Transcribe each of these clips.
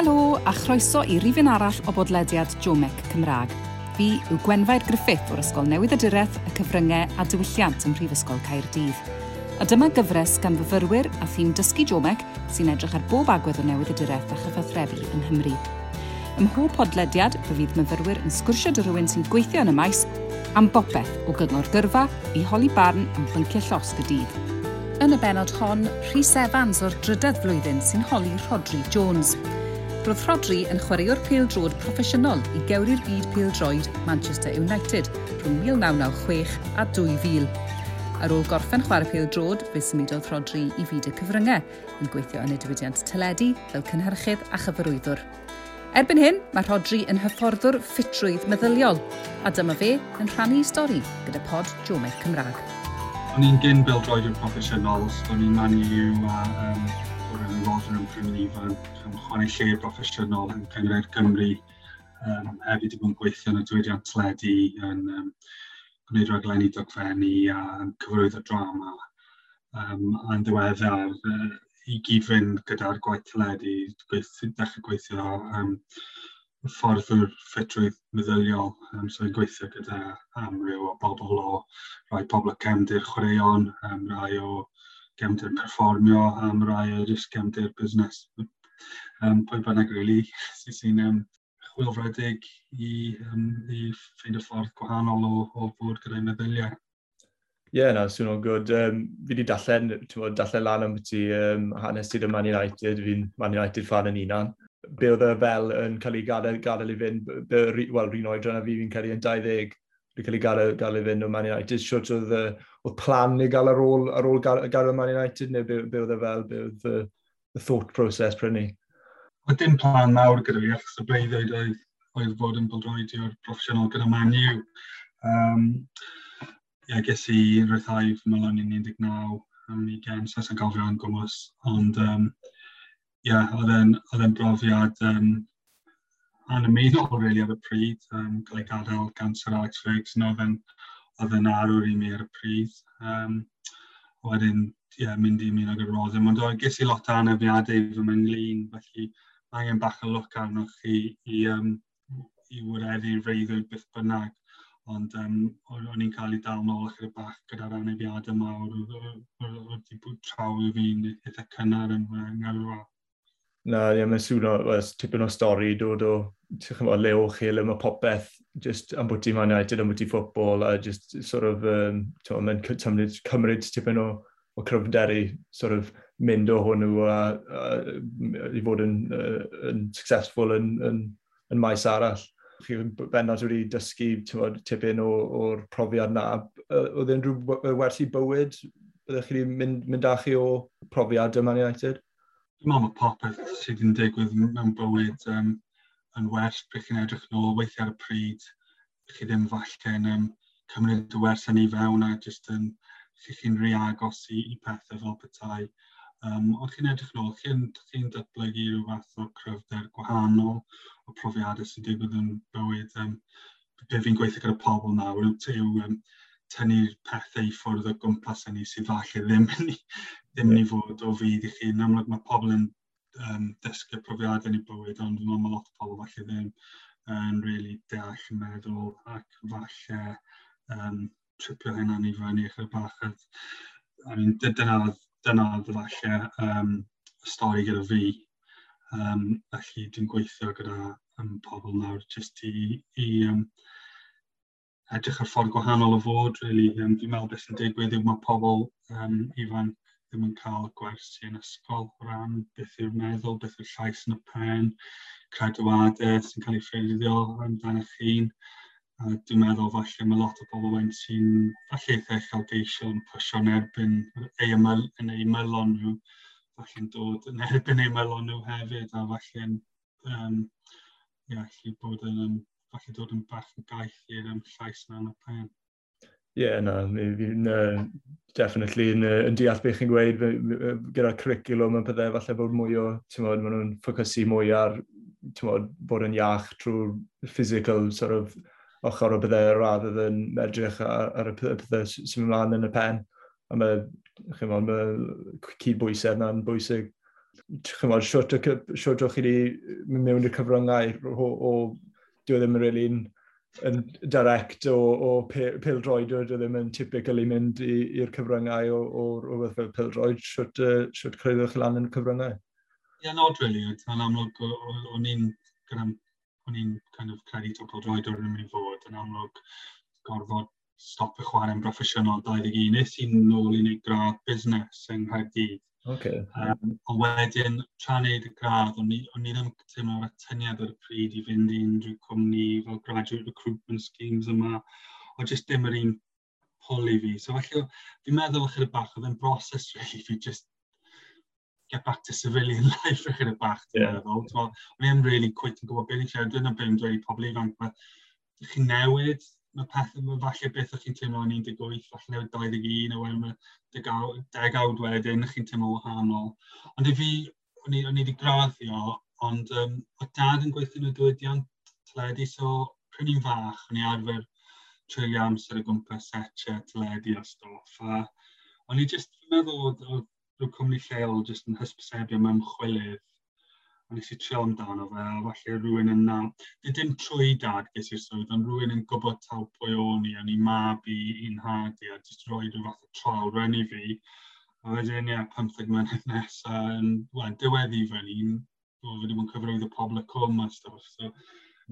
Helo a chroeso i rifin arall o bodlediad Jomec Cymraeg. Fi yw Gwenfair Griffith o'r Ysgol Newydd y Dyreth, y Cyfryngau a Diwylliant ym Mhrifysgol Caerdydd. A dyma gyfres gan fyfyrwyr a thîm dysgu Jomec sy'n edrych ar bob agwedd o newydd y dyreth a chyfathrebu yng Nghymru. Ym mhob podlediad, fe fydd myfyrwyr yn sgwrsio dy rhywun sy'n gweithio yn y maes am bopeth o gyngor gyrfa i holi barn am bynciau llosg y dydd. Yn y benod hon, Rhys Evans o'r drydedd flwyddyn sy'n holi Rodri Jones – Roedd Rodri yn chwaraewr pêl-droed proffesiynol i gewri'r byd pêl-droed Manchester United rhwng 1996 a 2000. Ar ôl gorffen chwarae pêl-droed, fe symudodd Rodri i fyd y cyfryngau yn gweithio yn y diwydiant teledu fel cynhyrchydd a chyfarwyddwr. Erbyn hyn, mae Rodri yn hyfforddwr ffitrwydd meddyliol, a dyma fe yn rhannu stori gyda pod Jomer Cymraeg. O'n i'n gyn bildroed yn proffesiynol, o'n i'n manu yw a um, o yn ymwodyn ymchwil ifanc, chwarae lle broffesiynol yn cyngred Cymru, um, hefyd i bod yn gweithio yn y diwydiant teledu, yn um, gwneud rhaglenni dogfennu a cyfrwydd o drama. Um, a'n ddiweddar, uh, i gyd fynd gyda'r gwaith teledu, dechrau gweithio um, ffordd o'r ffitrwydd meddyliol. Um, so i'n gweithio gyda amryw o bobl o rai pobl y cefndir chwaraeon, um, rai o gefndir perfformio am rai o jyst gefndir busnes. Um, pwy bynnag really, sy'n sy um, chwilfredig i, um, i ffeind y ffordd gwahanol o, o fod gyda'i meddyliau. Ie, yeah, na, swnio'n so gwrdd. Um, fi wedi dallen, bod, dallen lan am beth um, hanes ti Man United. Fi'n Man United fan yn unan. Be oedd y e fel yn cael ei gadael, gadael i fynd, wel, rhan oedran a fi fi'n cael ei yn 20 wedi cael ei gael, gael ei fynd o Man United. Siwt oedd, oedd plan i gael ar ôl, ar ôl gael, gael Man United, neu be, be oedd e fel, be oedd the, the thought process prynu? Oedd dim plan mawr gyda fi, achos y breuddwyd oedd, oedd fod yn bildroedio'r proffesiynol gyda Man U. Um, yeah, ges i rhyddhau mylon i'n 19 am 20, yn gofio yn gwmwys, ond um, yeah, oedd e'n brofiad um, yn ymeddol really ar y pryd, um, gael ei gadael gan Sir Alex Ferguson oedd yn, oedd yn arwr i mi ar y pryd. Um, wedyn, ie, yeah, mynd i mi ag yr roedd. Ond oedd ges i lot o anafiadau fy mynglun, felly mae angen bach o look arnoch chi i, um, i wireddu reiddwyd byth bynnag. Ond um, o'n i'n cael ei dal nôl ychydig bach gyda'r anafiadau mawr oedd wedi bod traw i fi'n eitha cynnar yn, yn na, ie, mae'n sŵn o, tipyn o stori dod o, ti'n chymod, leo chil yma popeth, just am bwyty Man United, am bwyty ffwbol, a just sort of, um, mae'n cymryd, cymryd tipyn o, o cryfderu, sort of, mynd o hwnnw a, a, a i fod yn, uh, yn successful yn, yn, yn maes arall. Chi bennod wedi dysgu tywod, tipyn o'r profiad na. Oedd e'n rhyw werthu bywyd? Byddech chi wedi mynd, mynd â chi o profiad y Man United? Dwi'n meddwl mae popeth sydd yn digwydd mewn bywyd um, yn werth bych chi'n edrych nôl weithio ar y pryd. Chi ddim falle yn um, cymryd y wers yn ei fewn a jyst yn chi chi'n rhy agos i, i pethau fel petai. Um, ond chi'n edrych nôl, chi'n chi datblygu rhyw fath o cryfder gwahanol o profiadau sy'n digwydd yn bywyd. Um, be fi'n gweithio gyda pobl nawr yw um, tynnu'r pethau i ffwrdd o gwmpas yn ni sydd falle ddim yn ddim yeah. ni fod o fydd i chi. Yn amlwg mae pobl yn um, dysgu profiadau yn eu bywyd, ond dwi'n meddwl lot o pobl falle ddim yn really deall yn meddwl ac falle um, tripio hynna'n i fyny eich bach. I mean, dyna, dyna falle um, stori gyda fi. Um, felly dwi'n gweithio gyda um, pobl nawr jyst i, i um, edrych ar ffordd gwahanol o fod, really. Um, dwi'n meddwl beth sy'n digwydd yw mae pobl um, ifanc ddim yn cael gwersi yn ysgol o ran beth yw'r meddwl, beth yw'r llais yn y pen, credwadau sy'n cael ei ffurfio amdano chi'n. A dwi'n meddwl falle mae lot o bobl wedyn sy'n falle eitha uchelgeisiol yn pwysio'n erbyn ei ymyl, yn ei mylon nhw, falle'n dod yn erbyn ei mylon nhw hefyd, a falle'n um, ia, yeah, bod yn, falle dod yn bach yn gaeth i'r um, llais yna yn y pen. Ie, yeah, na, mi fi'n uh, definitely yn, uh, yn deall beth chi'n gweud gyda'r curriculum yn pethau, falle bod mwy o, ti'n modd, maen nhw'n ffocysu mwy ar, ti'n modd, bod yn iach trwy'r physical sort of ochr o bethau rather than edrych ar, ar y pethau sy'n ymlaen yn y pen. A mae, chi'n modd, mae cydbwysau yna'n bwysig. Chi'n modd, siwrt o'ch chi wedi mynd mewn i'r cyfryngau o, o, o, o, o, really, yn direct o, o pildroed, ydw ddim yn typical i mynd i'r cyfryngau o, o rhywbeth fel pildroed, siwt, uh, siwt creuddwch lan yn y cyfryngau. Ie, yeah, nod, really. Yn amlwg, o'n i'n o'n i'n kind of credu to pildroed o'r mynd i fod. Yn amlwg, gorfod stop y chwarae'n broffesiynol 21 nes i'n nôl i wneud gradd busnes yng Nghaerdydd. Okay. Um, o wedyn, tra wneud y gradd, o'n i, on i ddim teimlo ar atyniad ar y pryd i fynd i unrhyw cwmni fel graduate recruitment schemes yma, o jyst dim yr un pwl i fi. So felly, fi'n meddwl ychydig bach, oedd yn broses really, fi just get back to civilian life ychydig bach. Yeah. Meddwl. So, o'n i'n really quite yn gwybod beth i'n siarad, dyna beth i'n dweud i pobl ifanc, mae chi'n newid, mae pethau mae falle beth o'ch chi'n teimlo yn 18, falle 21, a wedyn mae degawd wedyn, chi'n teimlo wahanol. Ond i fi, o'n i wedi graddio, ond um, o dad yn gweithio yn y diwydiant teledu, so pryn i'n fach, o'n i arfer treulio amser y gwmpas setio teledu a stoff. A o'n i jyst meddwl oedd rhyw cwmni lleol jyst yn hysbysebio mewn chwilydd a nes i trio amdano fe, a falle rhywun yna, di dim trwy dad ges i'r swydd, ond rhywun yn gwybod taw pwy o'n i, a ni mab i, un had i, a jyst roi rhyw fath o trol i fi. A wedyn, ie, 15 mlynedd nesaf, yn, well, diweddi fan un, o, fe ddim yn cyfrwydd y pobl y cwm a stwff, so,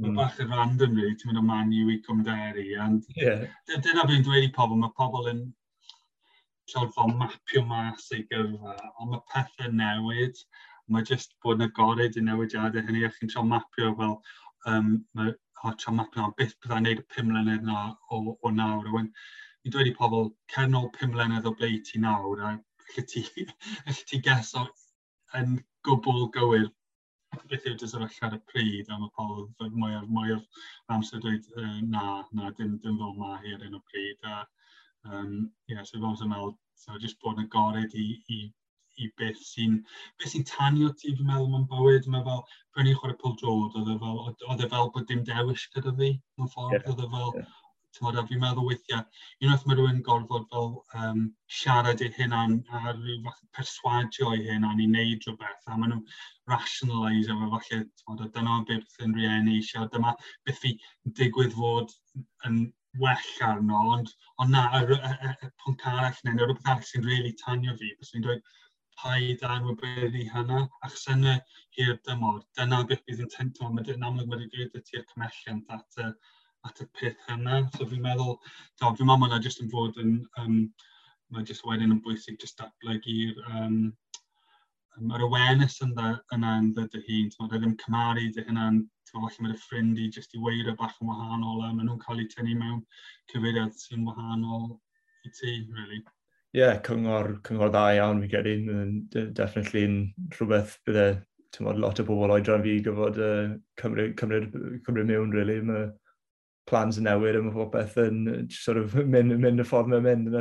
mm. bach yn random really, ti'n mynd o man i i cymderu, and yeah. dyna fi'n dweud i pobl, mae pobl yn siarad fel mapio mas ei gyfer, ond mae pethau newid, mae jyst bod yn agored i newidiadau hynny, a chi'n trio mapio fel, um, mae o trio mapio am beth byddai'n neud y pum mlynedd na o, o nawr. Wan, ni'n dweud i pobl, cernol pum mlynedd o ble ti nawr, a lle ti, ti geso yn gwbl gywir beth yw dysorell ar y pryd, a mae pobl mwy o'r mwy o'r amser dweud uh, na, na, dim, dim fel ma hi ar un o pryd. A, um, yeah, so fel sy'n meddwl, so just bod yn agored i, i i beth sy'n beth sy'n tanio ti, fi'n meddwl, mewn bywyd. Mae fel, pryn i'n chwarae Paul Drod, oedd e fel, oedd e fel bod dim dewis gyda fi, mewn ffordd, yeah. oedd e fel, yeah. Tymod, a fi'n meddwl weithiau, unwaith mae rhywun gorfod fel um, siarad eu hunan a rhyw fath perswadio eu hunan i wneud rhywbeth, a maen nhw'n rationalise efo falle, tymod, dyna beth yn rieni eisiau, dyma beth fi digwydd fod yn well arno, ond, ond na, y, y, y, y pwnc arall neu rhywbeth arall sy'n really tanio fi, bys fi'n dweud, rhaid a anwybyddu hynna, a chysynau hir dymor. Dyna beth bydd yn tento, mae dyna'n amlwg wedi gwneud y tir cymhelliant at y, at y peth hynna. So fi'n meddwl, do, fi'n meddwl mae jyst yn fod yn, um, mae jyst wedyn yn bwysig jyst datblygu'r um, Mae'r yr awareness yna, yna yn dy dy hun. Mae ddim cymaru dy hynna'n, falle mae'r ffrind i jyst i weirio bach yn wahanol a maen nhw'n cael eu tynnu mewn cyfeiriad sy'n wahanol i ti, really yeah, cyngor, cyngor dda iawn fi credu. Definitely yn rhywbeth bydde tymod, lot o bobl oedran fi gyfod uh, cymryd, cymryd, cymryd mewn, really. Mae plans yn newid a mae popeth yn sort of mynd, mynd y ffordd mae'n mynd.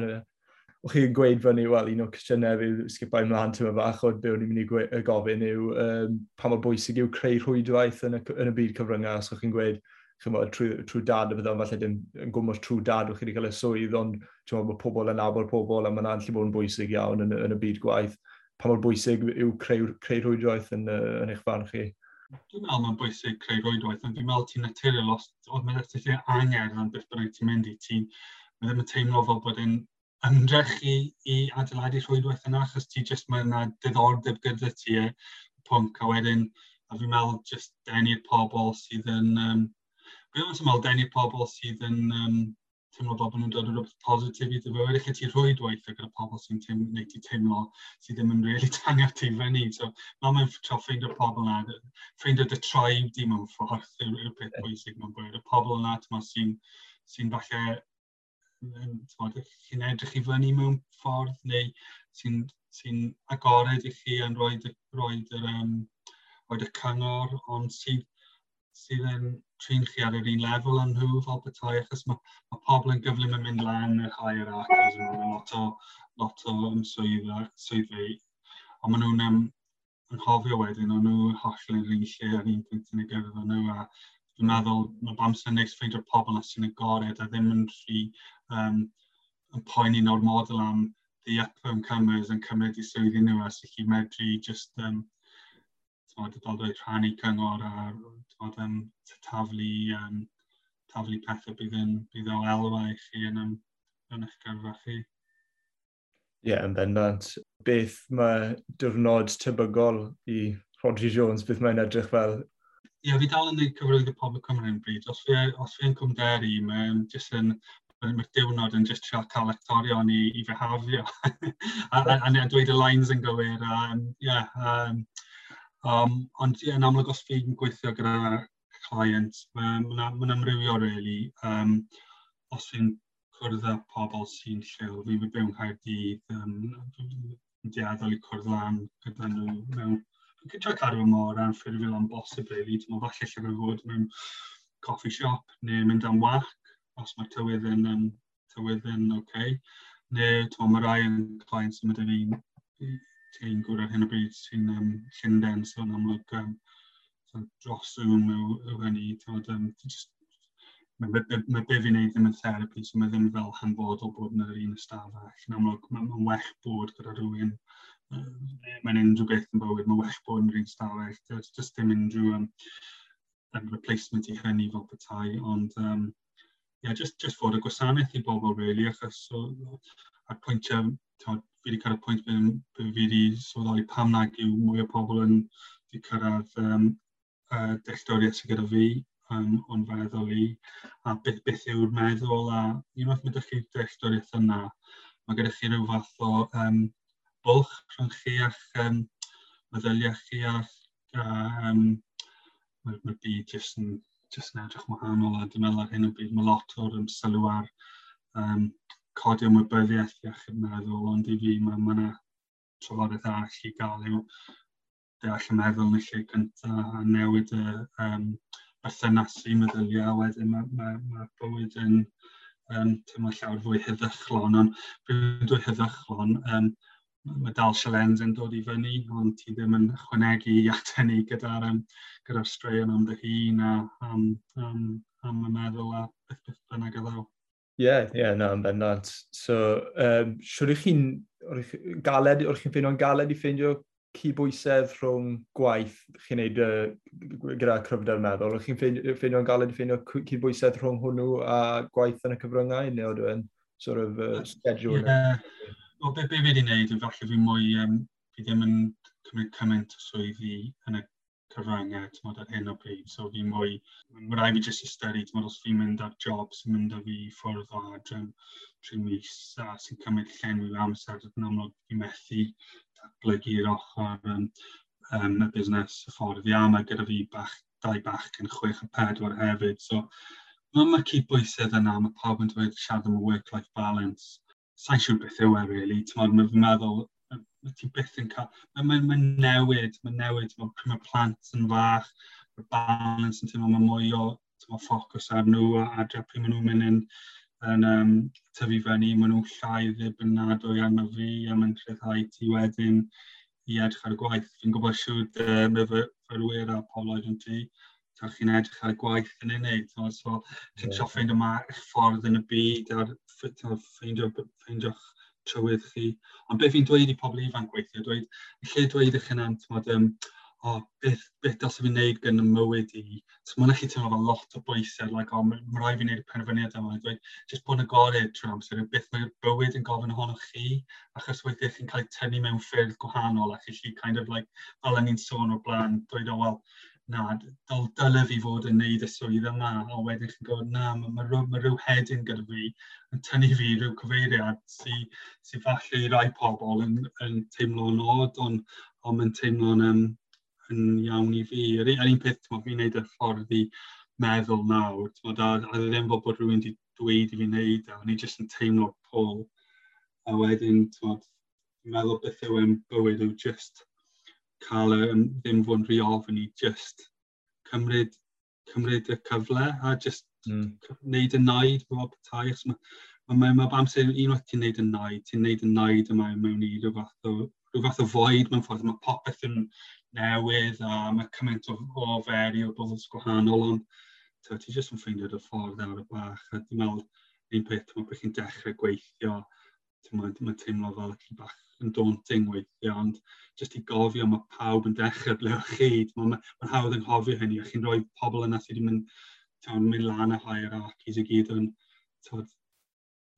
O'ch chi'n gweud fyny, wel, un o'r cwestiynau fi sgipau ymlaen tyma bach o be o'n i'n mynd i gofyn yw um, pa mor bwysig yw creu rhwydwaith yn y, yn y byd cyfryngau. Os o'ch chi'n gweud, chymod, trwy, trwy dad y bydda falle dim yn gwmwys trwy dad o'ch chi wedi cael y swydd, ond mae pobl yn nabod pobl a mae'n allu bod yn bwysig iawn yn, yn y byd gwaith. Pa mor bwysig yw creu, creu rhwydwaith yn, yn eich fan chi? Dwi'n meddwl mae'n bwysig creu rhwydwaith, ond dwi'n meddwl ti'n naturiol os oedd mae'n eithaf ti'n angen am beth bynnag ti'n mynd i ti. Mae ddim yn teimlo fel bod yn ymdrech i, i adeiladu rhwydwaith yna, achos ti jyst mae yna diddordeb gyda ti e, pwnc, a wedyn a fi'n meddwl jyst denu'r pobl sydd yn um, Fel yn syml, denu pobl sydd yn um, teimlo bod nhw'n dod o rhywbeth positif i dy fywyd. Eich ti rhwyd weithio gyda pobl sy'n teim, neud ti teimlo sydd ddim yn really tangio ti fyny. So, fel mae'n tro ffeindio pobl yna, ffeindio dy tribe di mewn ffordd yw'r peth bwysig mewn bwyd. Y pobl yna sy'n sy falle chi'n edrych i fyny mewn ffordd neu sy'n sy agored i chi yn rhoi, rhoi, um, rhoi y cyngor ond sydd sydd yn trinchu ar yr un lefel yn nhw fel petai, achos mae, mae pobl yn gyflym yn mynd lan y higher actors yn rhan lot o, lot o ymswydd a. Ond maen nhw'n um, yn hofio wedyn, o'n nhw holl yn un lle ar un pwynt yn y gyfer nhw a dwi'n meddwl mae bamser neis ffeindio'r pobl na sy'n agored a ddim yn rhy um, yn poeni nawr model am the up-and-comers yn cymryd i swyddi nhw a sy'n medru just um, adnoddau rhannu cyngor a tod, um, taflu, um, taflu pethau bydd, yn, bydd o elwa i chi yn, yn, yn eich gyrfa chi. Ie, yeah, yn bendant. Beth mae diwrnod tebygol i Rodri Jones, beth mae'n edrych fel? Ie, yeah, fi dal yn gwneud cyfrwyd y pobl Cymru yn bryd. Os fi, os fi yn cwmderu, mae'n jyst yn mae'r diwrnod yn just trio cael lectorion i, i fehafio a, a, a, a dweud y lines yn gywir. Um, yeah, um, Um, ond ie, yn amlwg os fi'n gweithio gyda client, mae'n ma, ma amrywio really. Um, os fi'n cwrdd â pobl sy'n lliw, fi fi byw'n Caerdydd, um, dieddol i cwrdd lan gyda nhw mewn gyda cadw mor a'n ffurfiol am bosib really. Dwi'n meddwl falle lle fod mewn coffee shop neu mynd am wac os mae tywydd yn, um, tywydd yn oce. Okay. Neu, ti'n mae rai yn client sy'n mynd i un ti'n gwrdd ar hyn o bryd sy'n um, Llynden, so yn amlwg um, so dros yw'n yw, yw hynny. Um, just, mae, mae, mae be fi'n neud ddim yn therapy, so mae ddim fel hanfodol bod yn yr un ystafell. Yn amlwg, mae'n ma well bod gyda rhywun, uh, mae'n unrhyw beth yn bywyd, mae'n well bod yn yr un ystafell. Tywed, just ddim unrhyw um, um, replacement i hynny fel petai, ond um, yeah, just, just fod y gwasanaeth i bobl, really, achos so, a'r pwyntiau, fi wedi cyrraedd pwynt ble, fi wedi sylweddoli pam nag yw mwy o pobl yn wedi cyrraedd um, uh, delltoriaeth sydd gyda fi um, o'n feddwl i, a beth, beth yw'r meddwl, a unwaith mae ydych chi delltoriaeth yna, mae gyda chi rhyw fath o um, bwlch rhwng chi a'ch um, meddyliau chi a'ch um, mae'r mae byd jyst yn, jyst yn edrych wahanol a dwi'n meddwl ar hyn o bryd mae lot o'r um, sylw ar um, codi ymwybyddiaeth iechyd meddwl, ond i fi mae yna trafodaeth all i gael yw deall y meddwl yn y lle cyntaf a newid y um, berthynasu meddyliau, wedyn mae, mae, mae bywyd yn um, teimlo llawer fwy heddychlon, ond pryd dwi heddychlon, um, mae dal sialens yn dod i fyny, ond ti ddim yn ychwanegu at hynny gyda'r um, gyda straeon am dy hun a am, am, am y meddwl a beth bynnag y ddaw. Ie, yeah, ie, yeah, na, yn bendant. So, um, siwr i chi'n galed, o'r chi'n ffeindio'n galed i ffeindio cybwysedd rhwng gwaith chi'n neud uh, gyda cryfder meddwl? O'r chi'n ffeindio'n galed i ffeindio cybwysedd rhwng hwnnw a gwaith yn y cyfryngau, neu oedd yn sort of uh, schedule? Yeah. Wel, be, be fi wedi gwneud, yn falle fi mwy, um, fi ddim yn cymryd cymaint o swyddi yn y cyfryngau e, tymod, ar hyn o bryd. So fi mwy, mae rai fi jyst i styru, tmod, os fi'n mynd ar job sy'n mynd â fi ffwrdd o adrym tri mis a sy'n cymryd llenwi amser, yn amlwg fi methu datblygu'r ochr um, um, y busnes y ffordd. Fi am a gyda fi bach, dau bach yn chwech a pedwar hefyd. So mae ma cydbwysedd yna, mae pawb yn dweud siarad am y work-life balance. Sa'n siŵr beth yw e, really. Mae'n meddwl, mae ti byth yn cael... Mae'n mae, mae newid, mae'n newid, mae'n mae plant yn fach, mae'r balance yn teimlo, mae mwy o tymo, ffocws ar nhw a adre pryd maen nhw'n mynd yn, yn um, tyfu fyny, maen nhw'n llai ddib yn nadwy am y fi a mae'n rhyddhau ti wedyn i edrych ar y gwaith. Fi'n gwybod siŵr uh, mae fyrwyr a pobl oed ti, ta chi'n edrych ar y gwaith yn unig. wneud. So, so ti'n yeah. ffeindio ma eich ffordd yn y byd a ffeindio'ch trywydd chi. Ond beth fi'n dweud i pobl ifanc weithio, dweud, lle dweud eich hynant, mod, um, o, beth, beth dylse fi'n neud gan y mywyd i. So mae'n eich teimlo fel lot o bwysau, like, o, mae'n rhaid fi'n neud y penderfyniad yma. Dweud, jyst bod yn agored trwy amser, beth mae'r bywyd yn gofyn ohonoch chi, achos weithiau chi'n cael ei tynnu mewn ffyrdd gwahanol, a chi kind of, like, fel ni'n sôn o'r blaen, dweud, o, wel, na, dyl, dyle fi fod yn neud y swydd yma, a wedyn chi'n gwybod, na, mae ma rhyw, ma rhyw hedyn gyda fi yn tynnu fi rhyw cyfeiriad sy'n sy falle rai pobl yn, yn teimlo'n od, ond on mae'n teimlo'n um, yn iawn i fi. Yr un peth, ti'n fi'n neud y ffordd i meddwl nawr, a, a ddim bod bod rhywun wedi dweud i fi wneud, a ni jyst yn teimlo pôl. A wedyn, ti'n meddwl beth yw yn bywyd yw jyst cael y, ddim fod yn rhy ofyn i just cymryd, cymryd y cyfle a just mm. wneud y naid fo petai. Mae ma, ma, ma amser unwaith ti'n wneud y naid, ti'n wneud y naid yma mewn i rhyw fath o, rhyw fath o foed mewn ffordd. Mae popeth yn newydd a mae cymaint o, o variables gwahanol ond ti jyst yn ffeindio dy ffordd ar y bach a dwi'n meddwl un peth mae bych chi'n dechrau gweithio, mae teimlo fel chi bach yn daunting weithio, ond jyst i gofio mae pawb yn dechrau ble o'ch chi. Mae'n ma, ma hawdd yn hofio hynny, a chi'n rhoi pobl yna sydd wedi mynd, mynd lan y hierarchies i gyd yn, ie,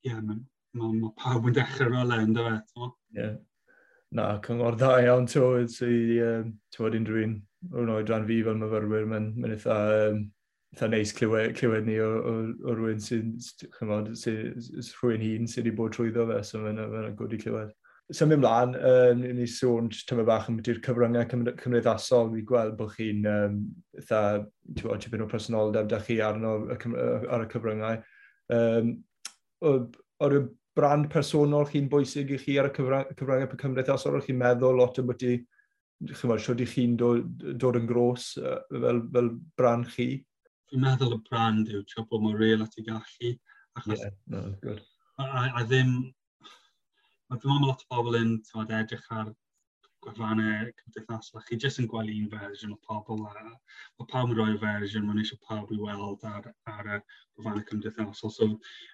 yeah, mae ma, ma pawb yn dechrau rolau yn dyfa, e, to. Yeah. Na, cyngor dda iawn, to, sydd um, tywed unrhyw un, o'n oedran fi fel myfyrwyr, mae'n ma eitha, um, eitha neis clywed, clywed ni o, o, o rhywun sy'n sy, rhywun hun sydd wedi bod trwyddo fe, so mae'n ma, n, ma gwrdd i clywed symud ymlaen, um, ni sôn tyma bach am beth cyfryngau cymdeithasol, fi gweld bod chi'n um, eitha, ti'n tipyn o personoldeb da chi arno ar y cyfryngau. Um, o'r brand personol chi'n bwysig i chi ar y cyfryngau cymdeithasol, o'ch chi'n meddwl lot am beth i, chymod, siwr chi'n dod, dod yn gros fel, fel brand chi? Fi'n meddwl y brand yw trio bod mor real at i gallu. Achos, yeah, no, good. A, A, a ddim Mae dwi'n lot o bobl yn tywed, edrych ar gwefannau cymdeithasol. Chi jyst yn gweld un fersiwn o pobl a mae pawb yn rhoi'r fersiwn, mae'n eisiau pawb i weld ar, ar y gwefannau cymdeithasol. So,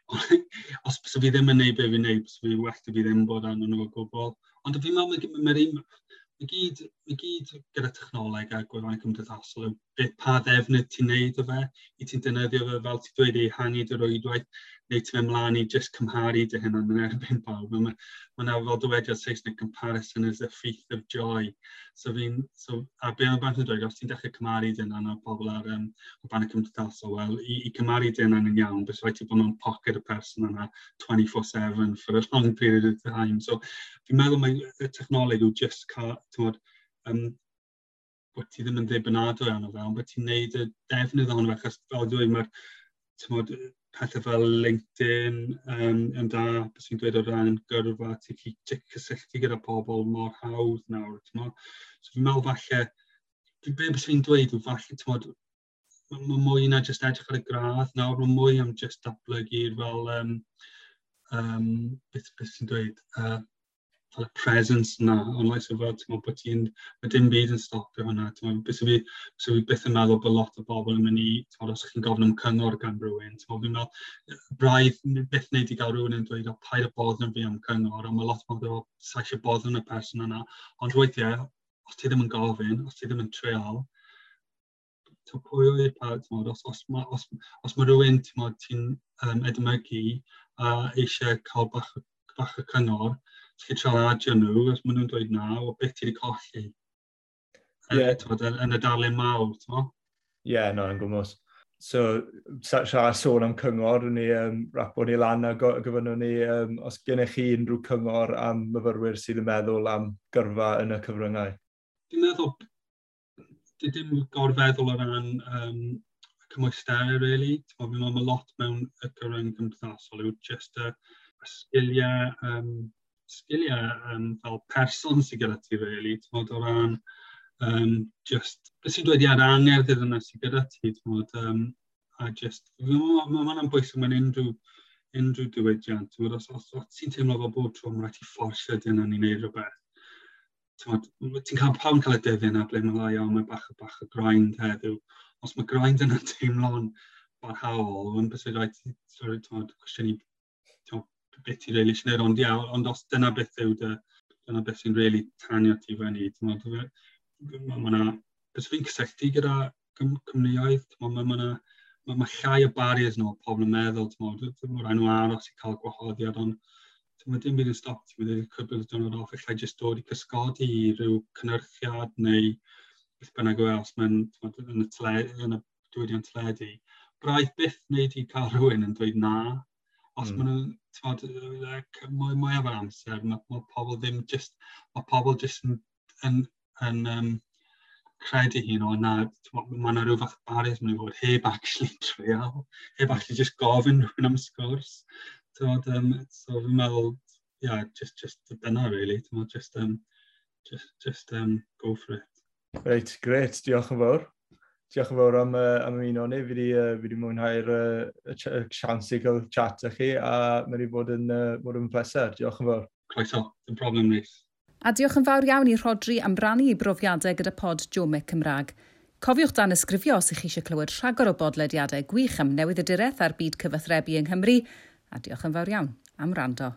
os bys fi ddim yn neud beth fi'n neud, bys fi well i fi ddim bod arnyn nhw o gwbl. Ond fi'n meddwl mae, mae, mae, gyd i gyd gyda technoleg a gwefannau cymdeithasol yw beth pa ddefnydd ti'n neud o fe, i ti'n defnyddio fe fel ti'n dweud i hangu dy rwydwaith, neu ti'n ymlaen i jyst cymharu dy hyn yn erbyn pawb. Mae yna fel dywediad Saesneg comparison is a feat of joy. So fi'n, so, a be mae'n bant yn dweud, os ti'n dechrau cymharu dy hynna o bobl ar um, o ban y cymdeithasol, wel, i, i cymharu dy hynna yn iawn, bys rhaid ti bod mewn pocket y person yna 24-7 for a long period of time. So fi'n meddwl mae y technoleg yw just cael, um, bod ti ddim yn ddebynnadwy arno fe, ond bod ti'n neud y defnydd ohono fe, achos fel dwi, mae'r pethau fel LinkedIn um, yn da, beth sy'n dweud o ran yn gyrfa, ti'n gallu cysylltu gyda pobl mor hawdd nawr, ti'n So fi'n meddwl falle, be beth sy'n dweud, falle, ti'n mae mwy na jyst edrych ar y gradd nawr, mae mwy am jyst datblygu'r fel, um, um, beth, beth sy'n dweud, uh, fel presence na, ond oes o fel, ti'n meddwl bod ti'n, mae dim byd yn stopio hwnna, ti'n meddwl, bys fi, bys fi byth yn meddwl bod lot o bobl yn mynd i, ti'n meddwl, os chi'n gofyn am cyngor gan rhywun, ti'n meddwl, fi'n meddwl, braidd, byth wneud i gael rhywun yn dweud, o, paid o bodd yn fi am cyngor, ond mae lot o bobl yn sa eisiau bodd yn y person yna, ond weithiau, os ti ddim yn gofyn, os ti ddim yn treol, ti'n pwy o'i pawb, ti'n modd, os, os, os, os mae rhywun, ti'n modd, ti'n um, edmygu a eisiau cael bach, bach y cyngor, ti'n siarad nhw, os maen nhw'n dweud na, o beth ti wedi colli. Yeah. Yn y darlun mawr, ti'n mo? Ie, yeah, no, yn gwmwys. So, siarad sôn am cyngor, ni um, rapo ni lan a gyfynnu ni, um, os gennych chi unrhyw cyngor am myfyrwyr sydd yn meddwl am gyrfa yn y cyfryngau? Dwi'n meddwl, dwi ddim gorfeddwl o ran um, cymwysterau, really. Fi'n meddwl, mae lot mewn y cyfryng cymdeithasol yw just y, y sgiliau um, sgiliau um, fel person sy'n gyda ti, really, tmod, o ran um, just, beth sy'n dweud i ar angerdd iddyn nhw sy'n gyda ti, tmod, um, a just, mae ma, ma, bwysig mewn unrhyw, unrhyw diwydiant, tmod, os, os, os ti'n teimlo fel bod tro, mae'n rhaid i fforsio dyn nhw'n i wneud rhywbeth, ti'n cael pawb yn cael y dyddyn a ble mae'n lai, o, mae bach o bach o grind heddiw. Os mae grind yna teimlo'n barhaol, yn beth sy'n rhaid, sorry, ti'n cwestiwn i beth i reili sine'r ond ia, ond os dyna beth yw dy, dyna beth sy'n reili tanio ti fyny, e- e- mae yna, beth fi'n cysylltu gyda cymnioedd, mae yna, mae ma llai o barriers nhw, pobl yn meddwl, ti'n rhaid nhw aros i cael gwahoddiad, ond mae dim byd yn stop, ti'n mynd i'r cwbl dynod off, allai jyst dod i cysgodi i rhyw cynnyrchiad neu beth bynnag o else mae'n yn y, tle, yn y diwydiant teledu. Braidd byth wneud i cael rhywun yn dweud na, os mm. maen nhw'n tfod, like, mwy, mwy o'r amser, mae, mae pobl ddim just, mae pobl just yn, yn, yn um, credu hun o na, mae yna rhyw fath baris maen nhw'n fod heb actually trial, heb hmm. actually just gofyn rhywun am sgwrs. Tfod, um, so fi'n meddwl, yeah, just, just dyna really, tfod, just, um, just, just um, go for it. Reit, gret, diolch yn fawr diolch yn fawr am, uh, am ymuno ni. Fi wedi uh, mwynhau'r uh, sians i gael chat â chi a mae wedi bod yn, uh, bod yn pleser. Diolch yn fawr. Croeso, dim problem ni. A diolch yn fawr iawn i Rodri am rannu i brofiadau gyda pod Jomic Cymraeg. Cofiwch dan ysgrifio os ych chi eisiau clywed rhagor o bodlediadau gwych am newydd y direth ar byd cyfathrebu yng Nghymru, a diolch yn fawr iawn am rando.